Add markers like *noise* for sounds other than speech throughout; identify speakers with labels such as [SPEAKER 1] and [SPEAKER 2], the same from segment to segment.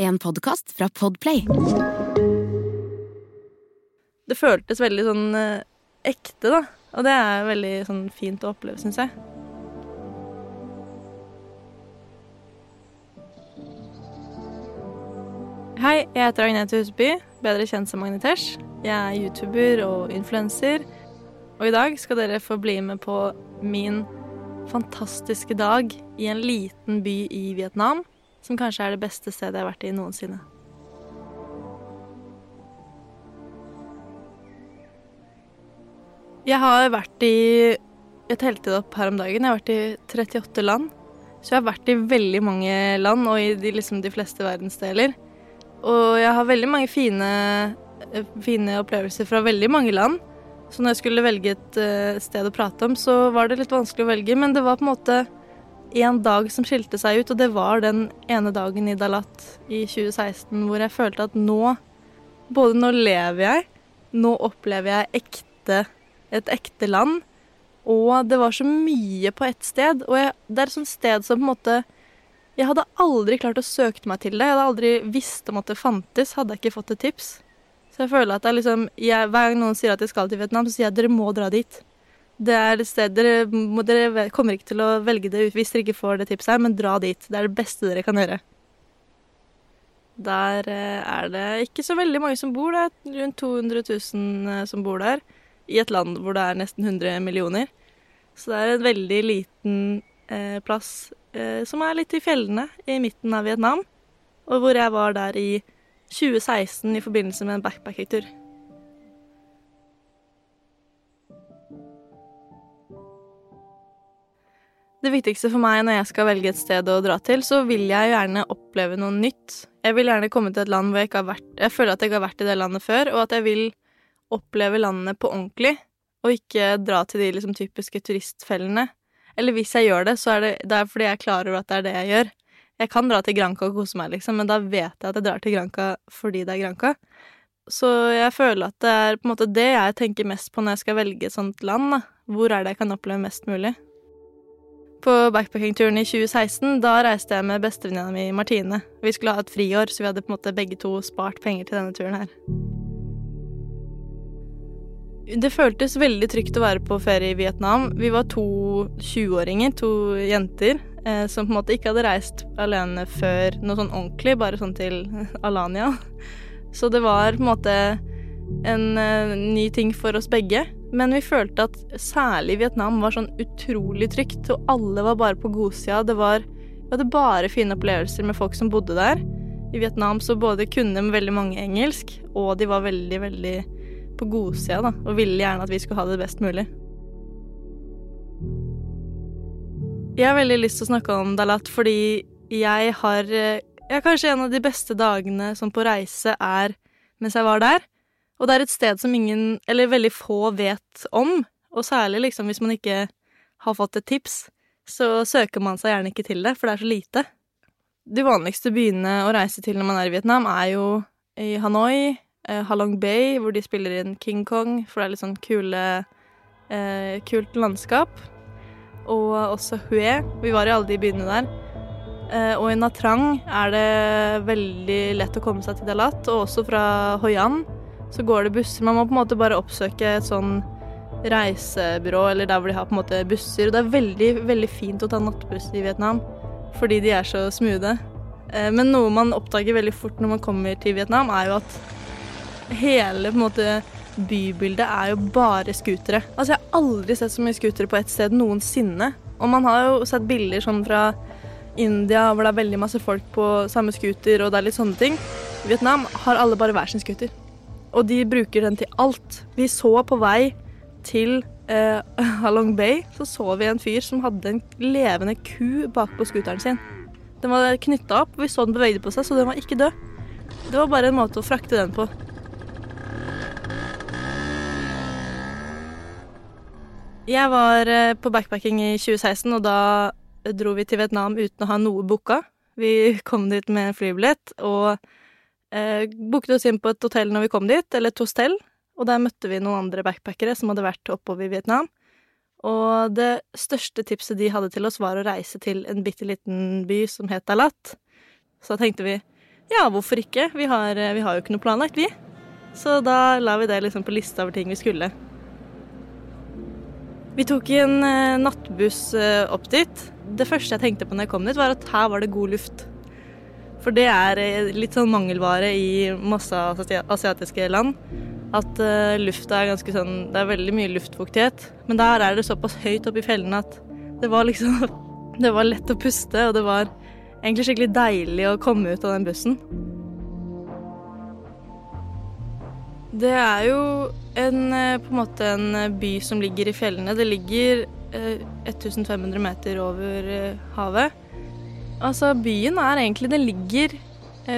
[SPEAKER 1] En podkast fra Podplay.
[SPEAKER 2] Det føltes veldig sånn eh, ekte, da. Og det er veldig sånn fint å oppleve, syns jeg. Hei, jeg heter Agnete Huseby, bedre kjent som Magnetesh. Jeg er YouTuber og influenser. Og i dag skal dere få bli med på min fantastiske dag i en liten by i Vietnam, som kanskje er det beste stedet jeg har vært i noensinne. Jeg har vært i Jeg telte det opp her om dagen. Jeg har vært i 38 land. Så jeg har vært i veldig mange land, og i de, liksom de fleste verdensdeler. Og jeg har veldig mange fine, eh, fine opplevelser fra veldig mange land. Så når jeg skulle velge et uh, sted å prate om, så var det litt vanskelig å velge. Men det var på en måte en dag som skilte seg ut, og det var den ene dagen i Dalat i 2016 hvor jeg følte at nå Både nå lever jeg, nå opplever jeg ekte et ekte land. Og det var så mye på ett sted. Og jeg, det er et sånt sted som på en måte Jeg hadde aldri klart å søke meg til det. Jeg hadde aldri visst om at det fantes, hadde jeg ikke fått et tips. Så jeg føler at er liksom jeg, Hver gang noen sier at de skal til Vietnam, så sier jeg at dere må dra dit. Det er et sted dere, dere kommer ikke til å velge det ut hvis dere ikke får det tipset her, men dra dit. Det er det beste dere kan gjøre. Der eh, er det ikke så veldig mange som bor. Det er rundt 200 000 eh, som bor der i et land hvor det er nesten 100 millioner. Så det er en veldig liten eh, plass eh, som er litt i fjellene i midten av Vietnam, og hvor jeg var der i 2016 i forbindelse med en backpacking-tur. Det viktigste for meg når jeg skal velge et sted å dra til, så vil jeg gjerne oppleve noe nytt. Jeg vil gjerne komme til et land hvor jeg ikke har vært Jeg føler at jeg ikke har vært i det landet før, og at jeg vil oppleve landet på ordentlig, og ikke dra til de liksom, typiske turistfellene. Eller hvis jeg gjør det, så er det, det er fordi jeg er klar over at det er det jeg gjør. Jeg kan dra til Granca og kose meg, liksom, men da vet jeg at jeg drar til Granca fordi det er Granca. Så jeg føler at det er på en måte det jeg tenker mest på når jeg skal velge et sånt land. Da. Hvor er det jeg kan oppleve mest mulig? På backpackingturen i 2016 da reiste jeg med bestevenninna mi Martine. Vi skulle ha et friår, så vi hadde på en måte begge to spart penger til denne turen her. Det føltes veldig trygt å være på ferie i Vietnam. Vi var to 20-åringer, to jenter, eh, som på en måte ikke hadde reist alene før noe sånn ordentlig, bare sånn til Alanya. Så det var på en måte en eh, ny ting for oss begge. Men vi følte at særlig Vietnam var sånn utrolig trygt, og alle var bare på godsida. Det var Vi hadde bare fine opplevelser med folk som bodde der. I Vietnam så både kunne veldig mange engelsk, og de var veldig, veldig på godsida, da, og ville gjerne at vi skulle ha det best mulig. Jeg har veldig lyst til å snakke om Dalat fordi jeg har ja, Kanskje en av de beste dagene som på reise er mens jeg var der. Og det er et sted som ingen, eller veldig få, vet om. Og særlig liksom hvis man ikke har fått et tips, så søker man seg gjerne ikke til det, for det er så lite. De vanligste byene å reise til når man er i Vietnam, er jo i Hanoi, eh, Halong Bay, hvor de spiller inn King Kong, for det er litt sånn kule, eh, kult landskap. Og også Hue. Vi var i alle de byene der. Eh, og i Natrang er det veldig lett å komme seg til Dalat, og også fra Hoi An så går det busser. Man må på en måte bare oppsøke et sånn reisebyrå eller der hvor de har på en måte busser. Og det er veldig, veldig fint å ta nattbuss i Vietnam fordi de er så smoothe. Eh, men noe man oppdager veldig fort når man kommer til Vietnam, er jo at hele på en måte bybildet er jo bare scootere. Altså, jeg har aldri sett så mye scootere på ett sted noensinne. Og man har jo sett bilder sånn fra India hvor det er veldig masse folk på samme scooter, og det er litt sånne ting. I Vietnam har alle bare hver sin scooter. Og de bruker den til alt. Vi så på vei til eh, *laughs* Halong Bay, så så vi en fyr som hadde en levende ku bakpå scooteren sin. Den var knytta opp, vi så den bevegde på seg, så den var ikke død. Det var bare en måte å frakte den på. Jeg var eh, på backpacking i 2016, og da dro vi til Vietnam uten å ha noe booka. Vi kom dit med flybillett og eh, booket oss inn på et hotell når vi kom dit, eller et hostell, og der møtte vi noen andre backpackere som hadde vært oppover i Vietnam. Og det største tipset de hadde til oss, var å reise til en bitte liten by som het Dalat. Så da tenkte vi ja, hvorfor ikke? Vi har, vi har jo ikke noe planlagt, vi. Så da la vi det liksom på lista over ting vi skulle. Vi tok en uh, nattbuss uh, opp dit. Det første jeg tenkte på når jeg kom dit, var at her var det god luft. For det er uh, litt sånn mangelvare i masse asiatiske land. At lufta er ganske sånn Det er veldig mye luftfuktighet. Men der er det såpass høyt oppe i fjellene at det var liksom *laughs* Det var lett å puste, og det var egentlig skikkelig deilig å komme ut av den bussen. Det er jo en, eh, på en måte en eh, by som ligger i fjellene. Det ligger 1500 eh, meter over havet. Altså, byen er egentlig Den ligger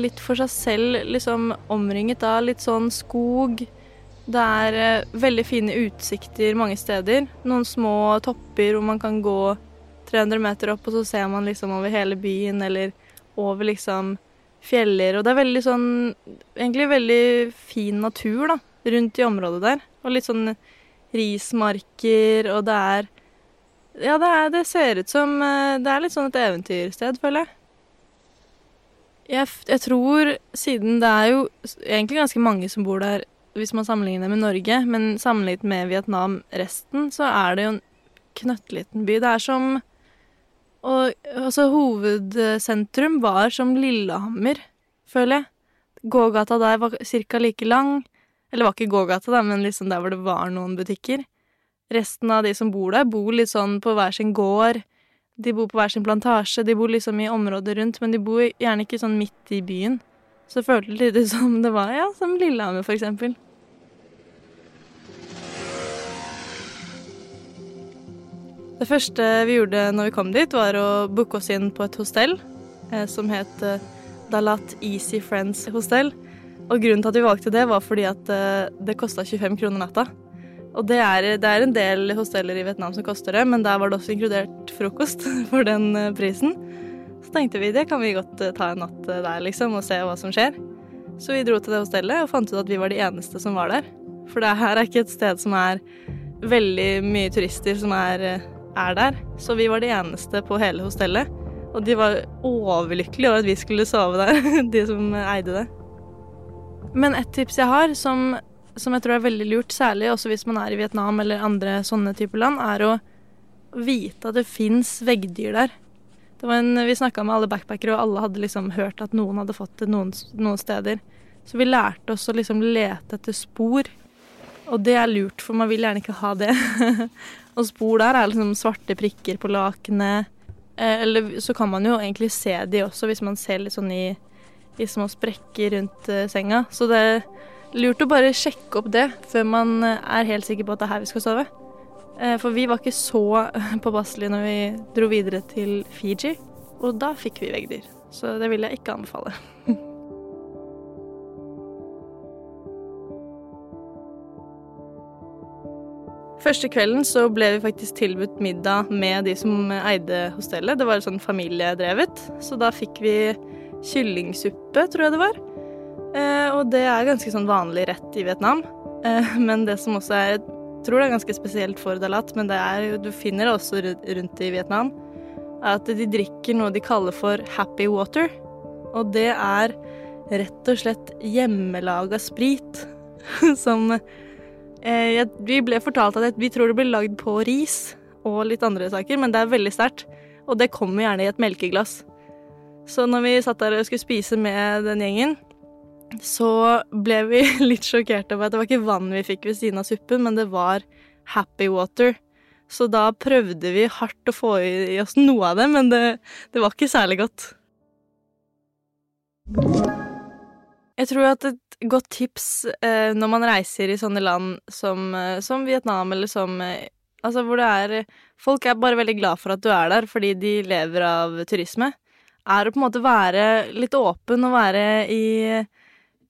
[SPEAKER 2] litt for seg selv, liksom omringet av litt sånn skog. Det er veldig fine utsikter mange steder. Noen små topper hvor man kan gå 300 meter opp, og så ser man liksom over hele byen, eller over liksom fjeller. Og det er veldig sånn Egentlig veldig fin natur, da, rundt i området der. Og litt sånn rismarker, og det er Ja, det, er, det ser ut som eh, Det er litt sånn et eventyrsted, føler jeg. jeg. Jeg tror, siden det er jo egentlig ganske mange som bor der hvis man sammenligner med Norge, men sammenlignet med Vietnam resten, så er det jo en knøttliten by. Det er som og altså, hovedsentrum var som Lillehammer, føler jeg. Gågata der var ca. like lang. Eller var ikke gågata, da, men liksom der hvor det var noen butikker. Resten av de som bor der, bor litt sånn på hver sin gård. De bor på hver sin plantasje, de bor liksom i området rundt, men de bor gjerne ikke sånn midt i byen. Så det føltes litt *laughs* som det var, ja, som Lillehammer, for eksempel. Det første vi gjorde når vi kom dit, var å booke oss inn på et hostell eh, som het eh, Dalat Easy Friends Hostel. Og grunnen til at vi valgte det, var fordi at eh, det kosta 25 kroner natta. Og det er, det er, en del hosteller i Vietnam som koster det, men der var det også inkludert frokost *laughs* for den eh, prisen. Så tenkte vi det kan vi godt eh, ta en natt eh, der, liksom, og se hva som skjer. Så vi dro til det hostellet og fant ut at vi var de eneste som var der. For det her er ikke et sted som er veldig mye turister som er er der. Så vi var de eneste på hele hostellet. Og de var overlykkelige over at vi skulle sove der, *laughs* de som eide det. Men et tips jeg har, som, som jeg tror er veldig lurt, særlig også hvis man er i Vietnam eller andre sånne typer land, er å vite at det fins veggdyr der. En, vi snakka med alle backpackere, og alle hadde liksom hørt at noen hadde fått det noen, noen steder. Så vi lærte oss å liksom lete etter spor. Og det er lurt, for man vil gjerne ikke ha det. *laughs* Og spor der er liksom svarte prikker på lakenet. Eh, eller så kan man jo egentlig se de også, hvis man ser litt sånn i, i små sprekker rundt uh, senga. Så det lurt å bare sjekke opp det før man eh, er helt sikker på at det er her vi skal sove. Uh, for vi var ikke så påpasselige når vi dro videre til Fiji, og da fikk vi veggdyr. Så det vil jeg ikke anbefale. *laughs* Første kvelden så ble vi faktisk tilbudt middag med de som eide hostellet. Det var sånn familiedrevet, så da fikk vi kyllingsuppe, tror jeg det var. Eh, og det er ganske sånn vanlig rett i Vietnam. Eh, men det som også er Jeg tror det er ganske spesielt for Dalat, men det er du finner det også rundt i Vietnam, at de drikker noe de kaller for happy water. Og det er rett og slett hjemmelaga sprit *laughs* som Eh, vi ble fortalt at vi tror det blir lagd på ris og litt andre saker, men det er veldig sterkt. Og det kommer gjerne i et melkeglass. Så når vi satt der og skulle spise med den gjengen, så ble vi *laughs* litt sjokkert over at det var ikke vann vi fikk ved siden av suppen, men det var happy water. Så da prøvde vi hardt å få i oss noe av det, men det, det var ikke særlig godt. Jeg tror at et godt tips eh, når man reiser i sånne land som, eh, som Vietnam, eller som eh, Altså hvor det er Folk er bare veldig glad for at du er der fordi de lever av turisme. Er å på en måte være litt åpen og være i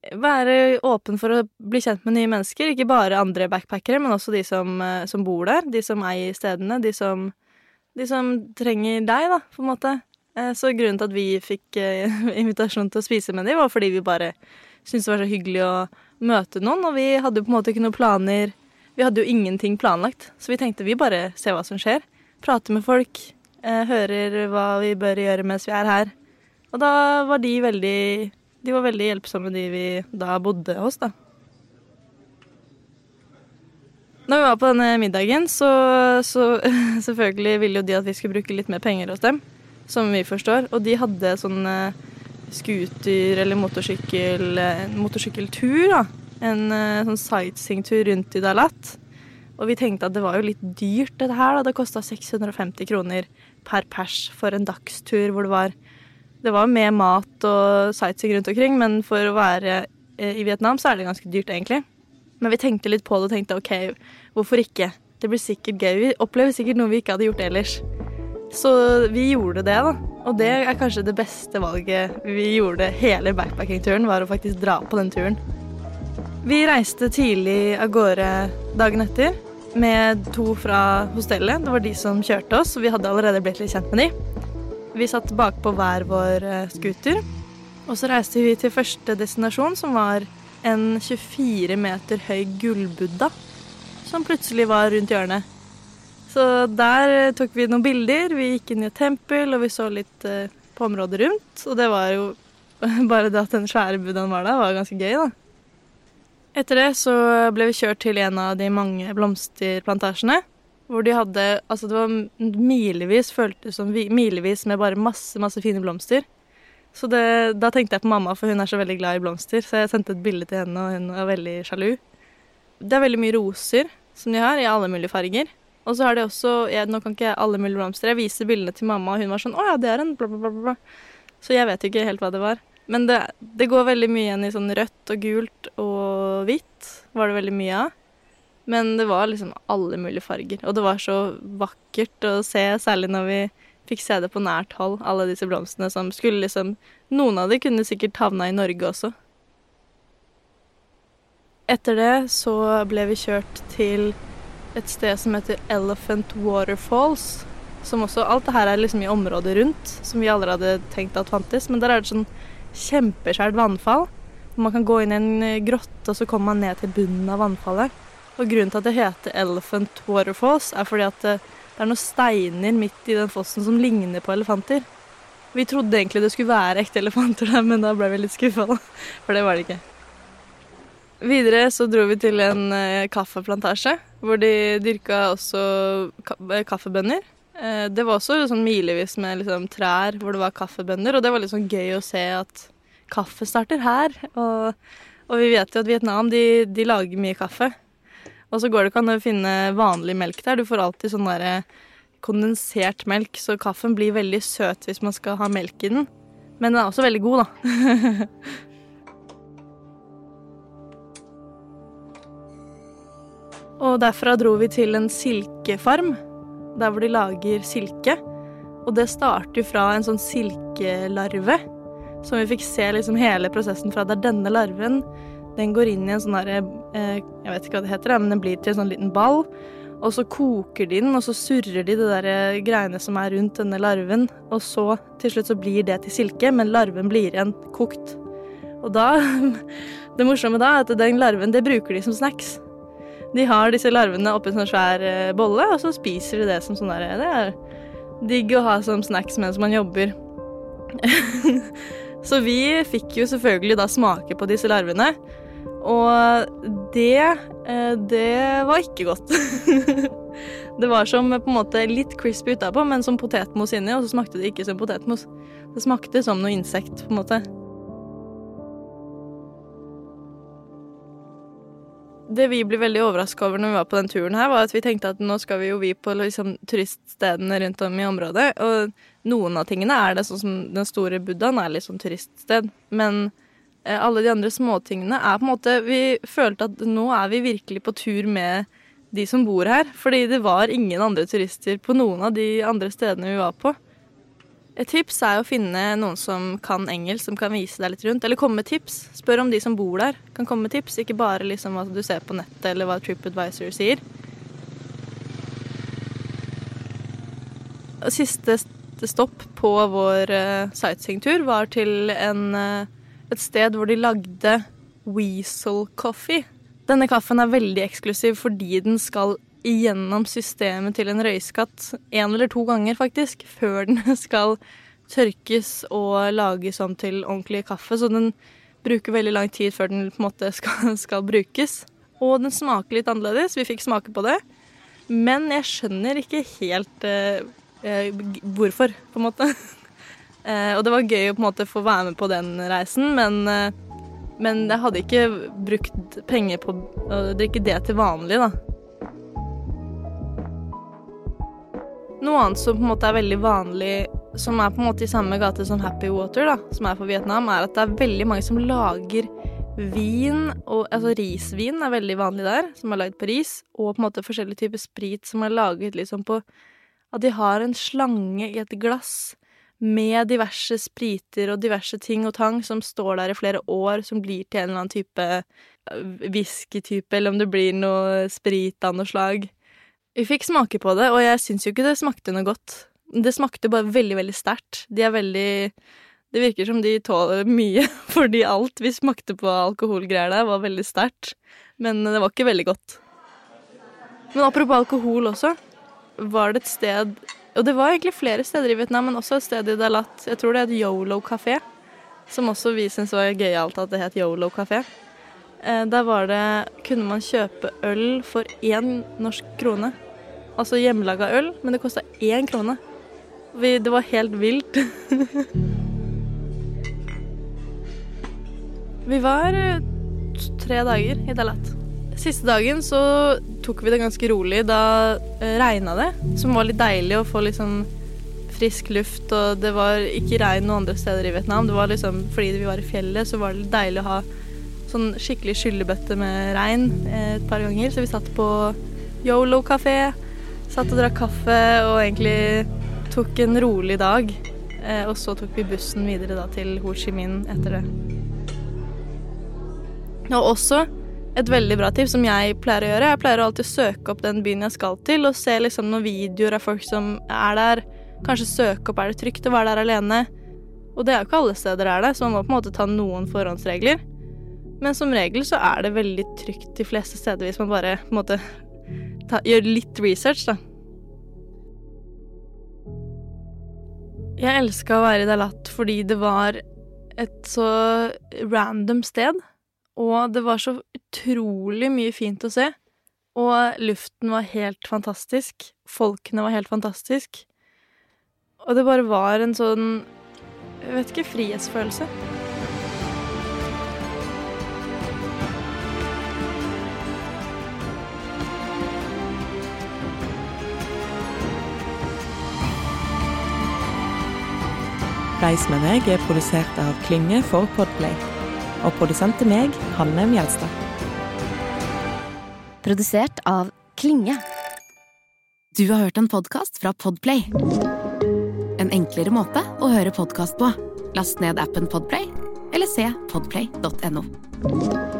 [SPEAKER 2] Være åpen for å bli kjent med nye mennesker. Ikke bare andre backpackere, men også de som, eh, som bor der. De som eier stedene. De som, de som trenger deg, da, på en måte. Eh, så grunnen til at vi fikk eh, *laughs* invitasjon til å spise med dem, var fordi vi bare syntes det var så hyggelig å møte noen, og vi hadde jo på en måte ikke noen planer. Vi hadde jo ingenting planlagt, så vi tenkte vi bare ser hva som skjer. Prater med folk, hører hva vi bør gjøre mens vi er her. Og da var de veldig De var veldig hjelpsomme, de vi da bodde hos, da. Når vi var på denne middagen, så, så *laughs* selvfølgelig ville jo de at vi skulle bruke litt mer penger hos dem, som vi forstår. Og de hadde sånn eh, scooter- eller motorsykkel, eh, motorsykkeltur, da. En eh, sånn sightseeingtur rundt i Dalat. Og vi tenkte at det var jo litt dyrt, dette her. da. Det kosta 650 kroner per pers for en dagstur hvor det var Det var med mat og sightseeing rundt omkring, men for å være i Vietnam så er det ganske dyrt, egentlig. Men vi tenkte litt på det og tenkte OK, hvorfor ikke? Det blir sikkert gøy. Vi opplever sikkert noe vi ikke hadde gjort ellers. Så vi gjorde det, da. Og det er kanskje det beste valget vi gjorde hele backpacking-turen, var å faktisk dra på den turen. Vi reiste tidlig av gårde dagen etter med to fra hostellet. Det var de som kjørte oss, og vi hadde allerede blitt litt kjent med de. Vi satt bakpå hver vår eh, scooter, og så reiste vi til første destinasjon, som var en 24 meter høy gullbuddha som plutselig var rundt hjørnet. Så der tok vi noen bilder. Vi gikk inn i et tempel, og vi så litt eh, på området rundt. Og det var jo *laughs* bare det at den svære buddhaen var der, var ganske gøy, da. Etter det så ble vi kjørt til en av de mange blomsterplantasjene. Hvor de hadde Altså, det var milevis, føltes som milevis med bare masse, masse fine blomster. Så det, da tenkte jeg på mamma, for hun er så veldig glad i blomster. Så jeg sendte et bilde til henne, og hun var veldig sjalu. Det er veldig mye roser som de har, i alle mulige farger. Og så har de også jeg, Nå kan ikke jeg alle mulige blomster. Jeg viser bildene til mamma, og hun var sånn Å ja, det er en bla, bla, bla. Så jeg vet jo ikke helt hva det var. Men det, det går veldig mye igjen i sånn rødt og gult og hvitt, var det veldig mye av. Men det var liksom alle mulige farger. Og det var så vakkert å se, særlig når vi fikk se det på nært hold, alle disse blomstene som skulle liksom Noen av de kunne sikkert havna i Norge også. Etter det så ble vi kjørt til et sted som heter Elephant Waterfalls. Som også Alt det her er liksom i området rundt, som vi aldri hadde tenkt at fantes. Men der er det sånn kjempeskjært vannfall. Man kan gå inn i en grotte, og så kommer man ned til bunnen av vannfallet. Og grunnen til at det heter Elephant Waterfalls, er fordi at eh, det er noen steiner midt i den fossen som ligner på elefanter. Vi trodde egentlig det skulle være ekte elefanter der, men da ble vi litt skuffa. For det var det ikke. Videre så dro vi til en eh, kaffeplantasje, hvor de dyrka også eh, kaffebønner. Det var også sånn milevis med liksom, trær hvor det var kaffebønner, og det var litt sånn gøy å se at kaffe starter her. Og, og vi vet jo at Vietnam de, de lager mye kaffe. Og så går det ikke an å finne vanlig melk der. Du får alltid sånn der kondensert melk, så kaffen blir veldig søt hvis man skal ha melk i den. Men den er også veldig god, da. *laughs* og derfra dro vi til en silkefarm, der hvor de lager silke. Og det starter fra en sånn silkelarve, som vi fikk se liksom hele prosessen fra. Det er denne larven den går inn i en sånn derre eh, Jeg vet ikke hva det heter, men den blir til en sånn liten ball. Og så koker de den, og så surrer de det der eh, greiene som er rundt denne larven. Og så til slutt så blir det til silke, men larven blir igjen kokt. Og da *laughs* Det morsomme da er at den larven, det bruker de som snacks. De har disse larvene oppi en sånn svær eh, bolle, og så spiser de det som sånn der Det er digg å ha som snacks mens man jobber. *laughs* så vi fikk jo selvfølgelig da smake på disse larvene. Og det eh, Det var ikke godt. *laughs* det var som på en måte litt crispy utapå, men som potetmos inni, og så smakte det ikke som potetmos. Det smakte som noe insekt, på en måte. Det vi ble veldig overraska over når vi var på den turen her, var at vi tenkte at nå skal vi jo vi på liksom, turiststedene rundt om i området, og noen av tingene er det, sånn som den store buddhaen er litt sånn turiststed, men Eh, alle de andre småtingene er på en måte Vi følte at nå er vi virkelig på tur med de som bor her. Fordi det var ingen andre turister på noen av de andre stedene vi var på. Et tips er å finne noen som kan engelsk, som kan vise deg litt rundt. Eller komme med tips. Spør om de som bor der, kan komme med tips. Ikke bare liksom hva du ser på nettet, eller hva TripAdvisor sier. Og Siste stopp på vår uh, sightseeingtur var til en uh, et sted hvor de lagde Weasel Coffee. Denne kaffen er veldig eksklusiv fordi den skal gjennom systemet til en røyskatt én eller to ganger, faktisk, før den *laughs* skal tørkes og lages om til ordentlig kaffe, så den bruker veldig lang tid før den på en måte skal, *laughs* skal brukes. Og den smaker litt annerledes. Vi fikk smake på det. Men jeg skjønner ikke helt eh hvorfor, på en måte. *laughs* eh, og det var gøy å på en måte få være med på den reisen, men, eh, men jeg hadde ikke brukt penger på å drikke det til vanlig, da. Noe annet som på en måte er veldig vanlig, som er på en måte i samme gate som Happy Water, da, som er for Vietnam, er at det er veldig mange som lager Vin, og, altså risvin er veldig vanlig der, som er lagd på ris, og på en måte forskjellige typer sprit som er laget liksom på At de har en slange i et glass med diverse spriter og diverse ting og tang som står der i flere år, som blir til en eller annen type øh, whiskytype, eller om det blir noe sprit av noe slag. Vi fikk smake på det, og jeg syns jo ikke det smakte noe godt. Det smakte bare veldig, veldig sterkt. De er veldig det virker som de tåler mye, *laughs* fordi alt vi smakte på alkoholgreier der, var veldig sterkt. Men det var ikke veldig godt. Men apropos alkohol også, var det et sted Og det var egentlig flere steder i Vietnam, men også et sted i Dalat. Jeg tror det het Yolo kafé, som også vi syntes var gøyalt at det het Yolo kafé. Eh, der var det Kunne man kjøpe øl for én norsk krone. Altså hjemmelaga øl, men det kosta én krone. Vi, det var helt vilt. *laughs* Vi var eh, tre dager i Dalat. Siste dagen så tok vi det ganske rolig. Da eh, regna det, som var litt deilig å få liksom frisk luft. Og det var ikke regn noen andre steder i Vietnam. Det var liksom, fordi vi var i fjellet, så var det litt deilig å ha sånn skikkelig skyllebøtte med regn eh, et par ganger. Så vi satt på Yolo kafé, satt og drakk kaffe og egentlig tok en rolig dag. Og så tok vi bussen videre da til Ho Chi Minh etter det. Og også et veldig bra tips som jeg pleier å gjøre. Jeg pleier alltid å søke opp den byen jeg skal til, og se liksom noen videoer av folk som er der. Kanskje søke opp er det trygt å være der alene. Og det er jo ikke alle steder det er det, så man må på en måte ta noen forhåndsregler. Men som regel så er det veldig trygt de fleste steder hvis man bare på en måte ta, gjør litt research, da. Jeg elska å være i Dalat fordi det var et så random sted. Og det var så utrolig mye fint å se. Og luften var helt fantastisk. Folkene var helt fantastisk. Og det bare var en sånn Jeg vet ikke frihetsfølelse.
[SPEAKER 3] Reis med meg er produsert av Klynge for Podplay og produsent til meg, Hanne Mjelstad.
[SPEAKER 1] Produsert av Klinge. Du har hørt en podkast fra Podplay. En enklere måte å høre podkast på. Last ned appen Podplay, eller se podplay.no.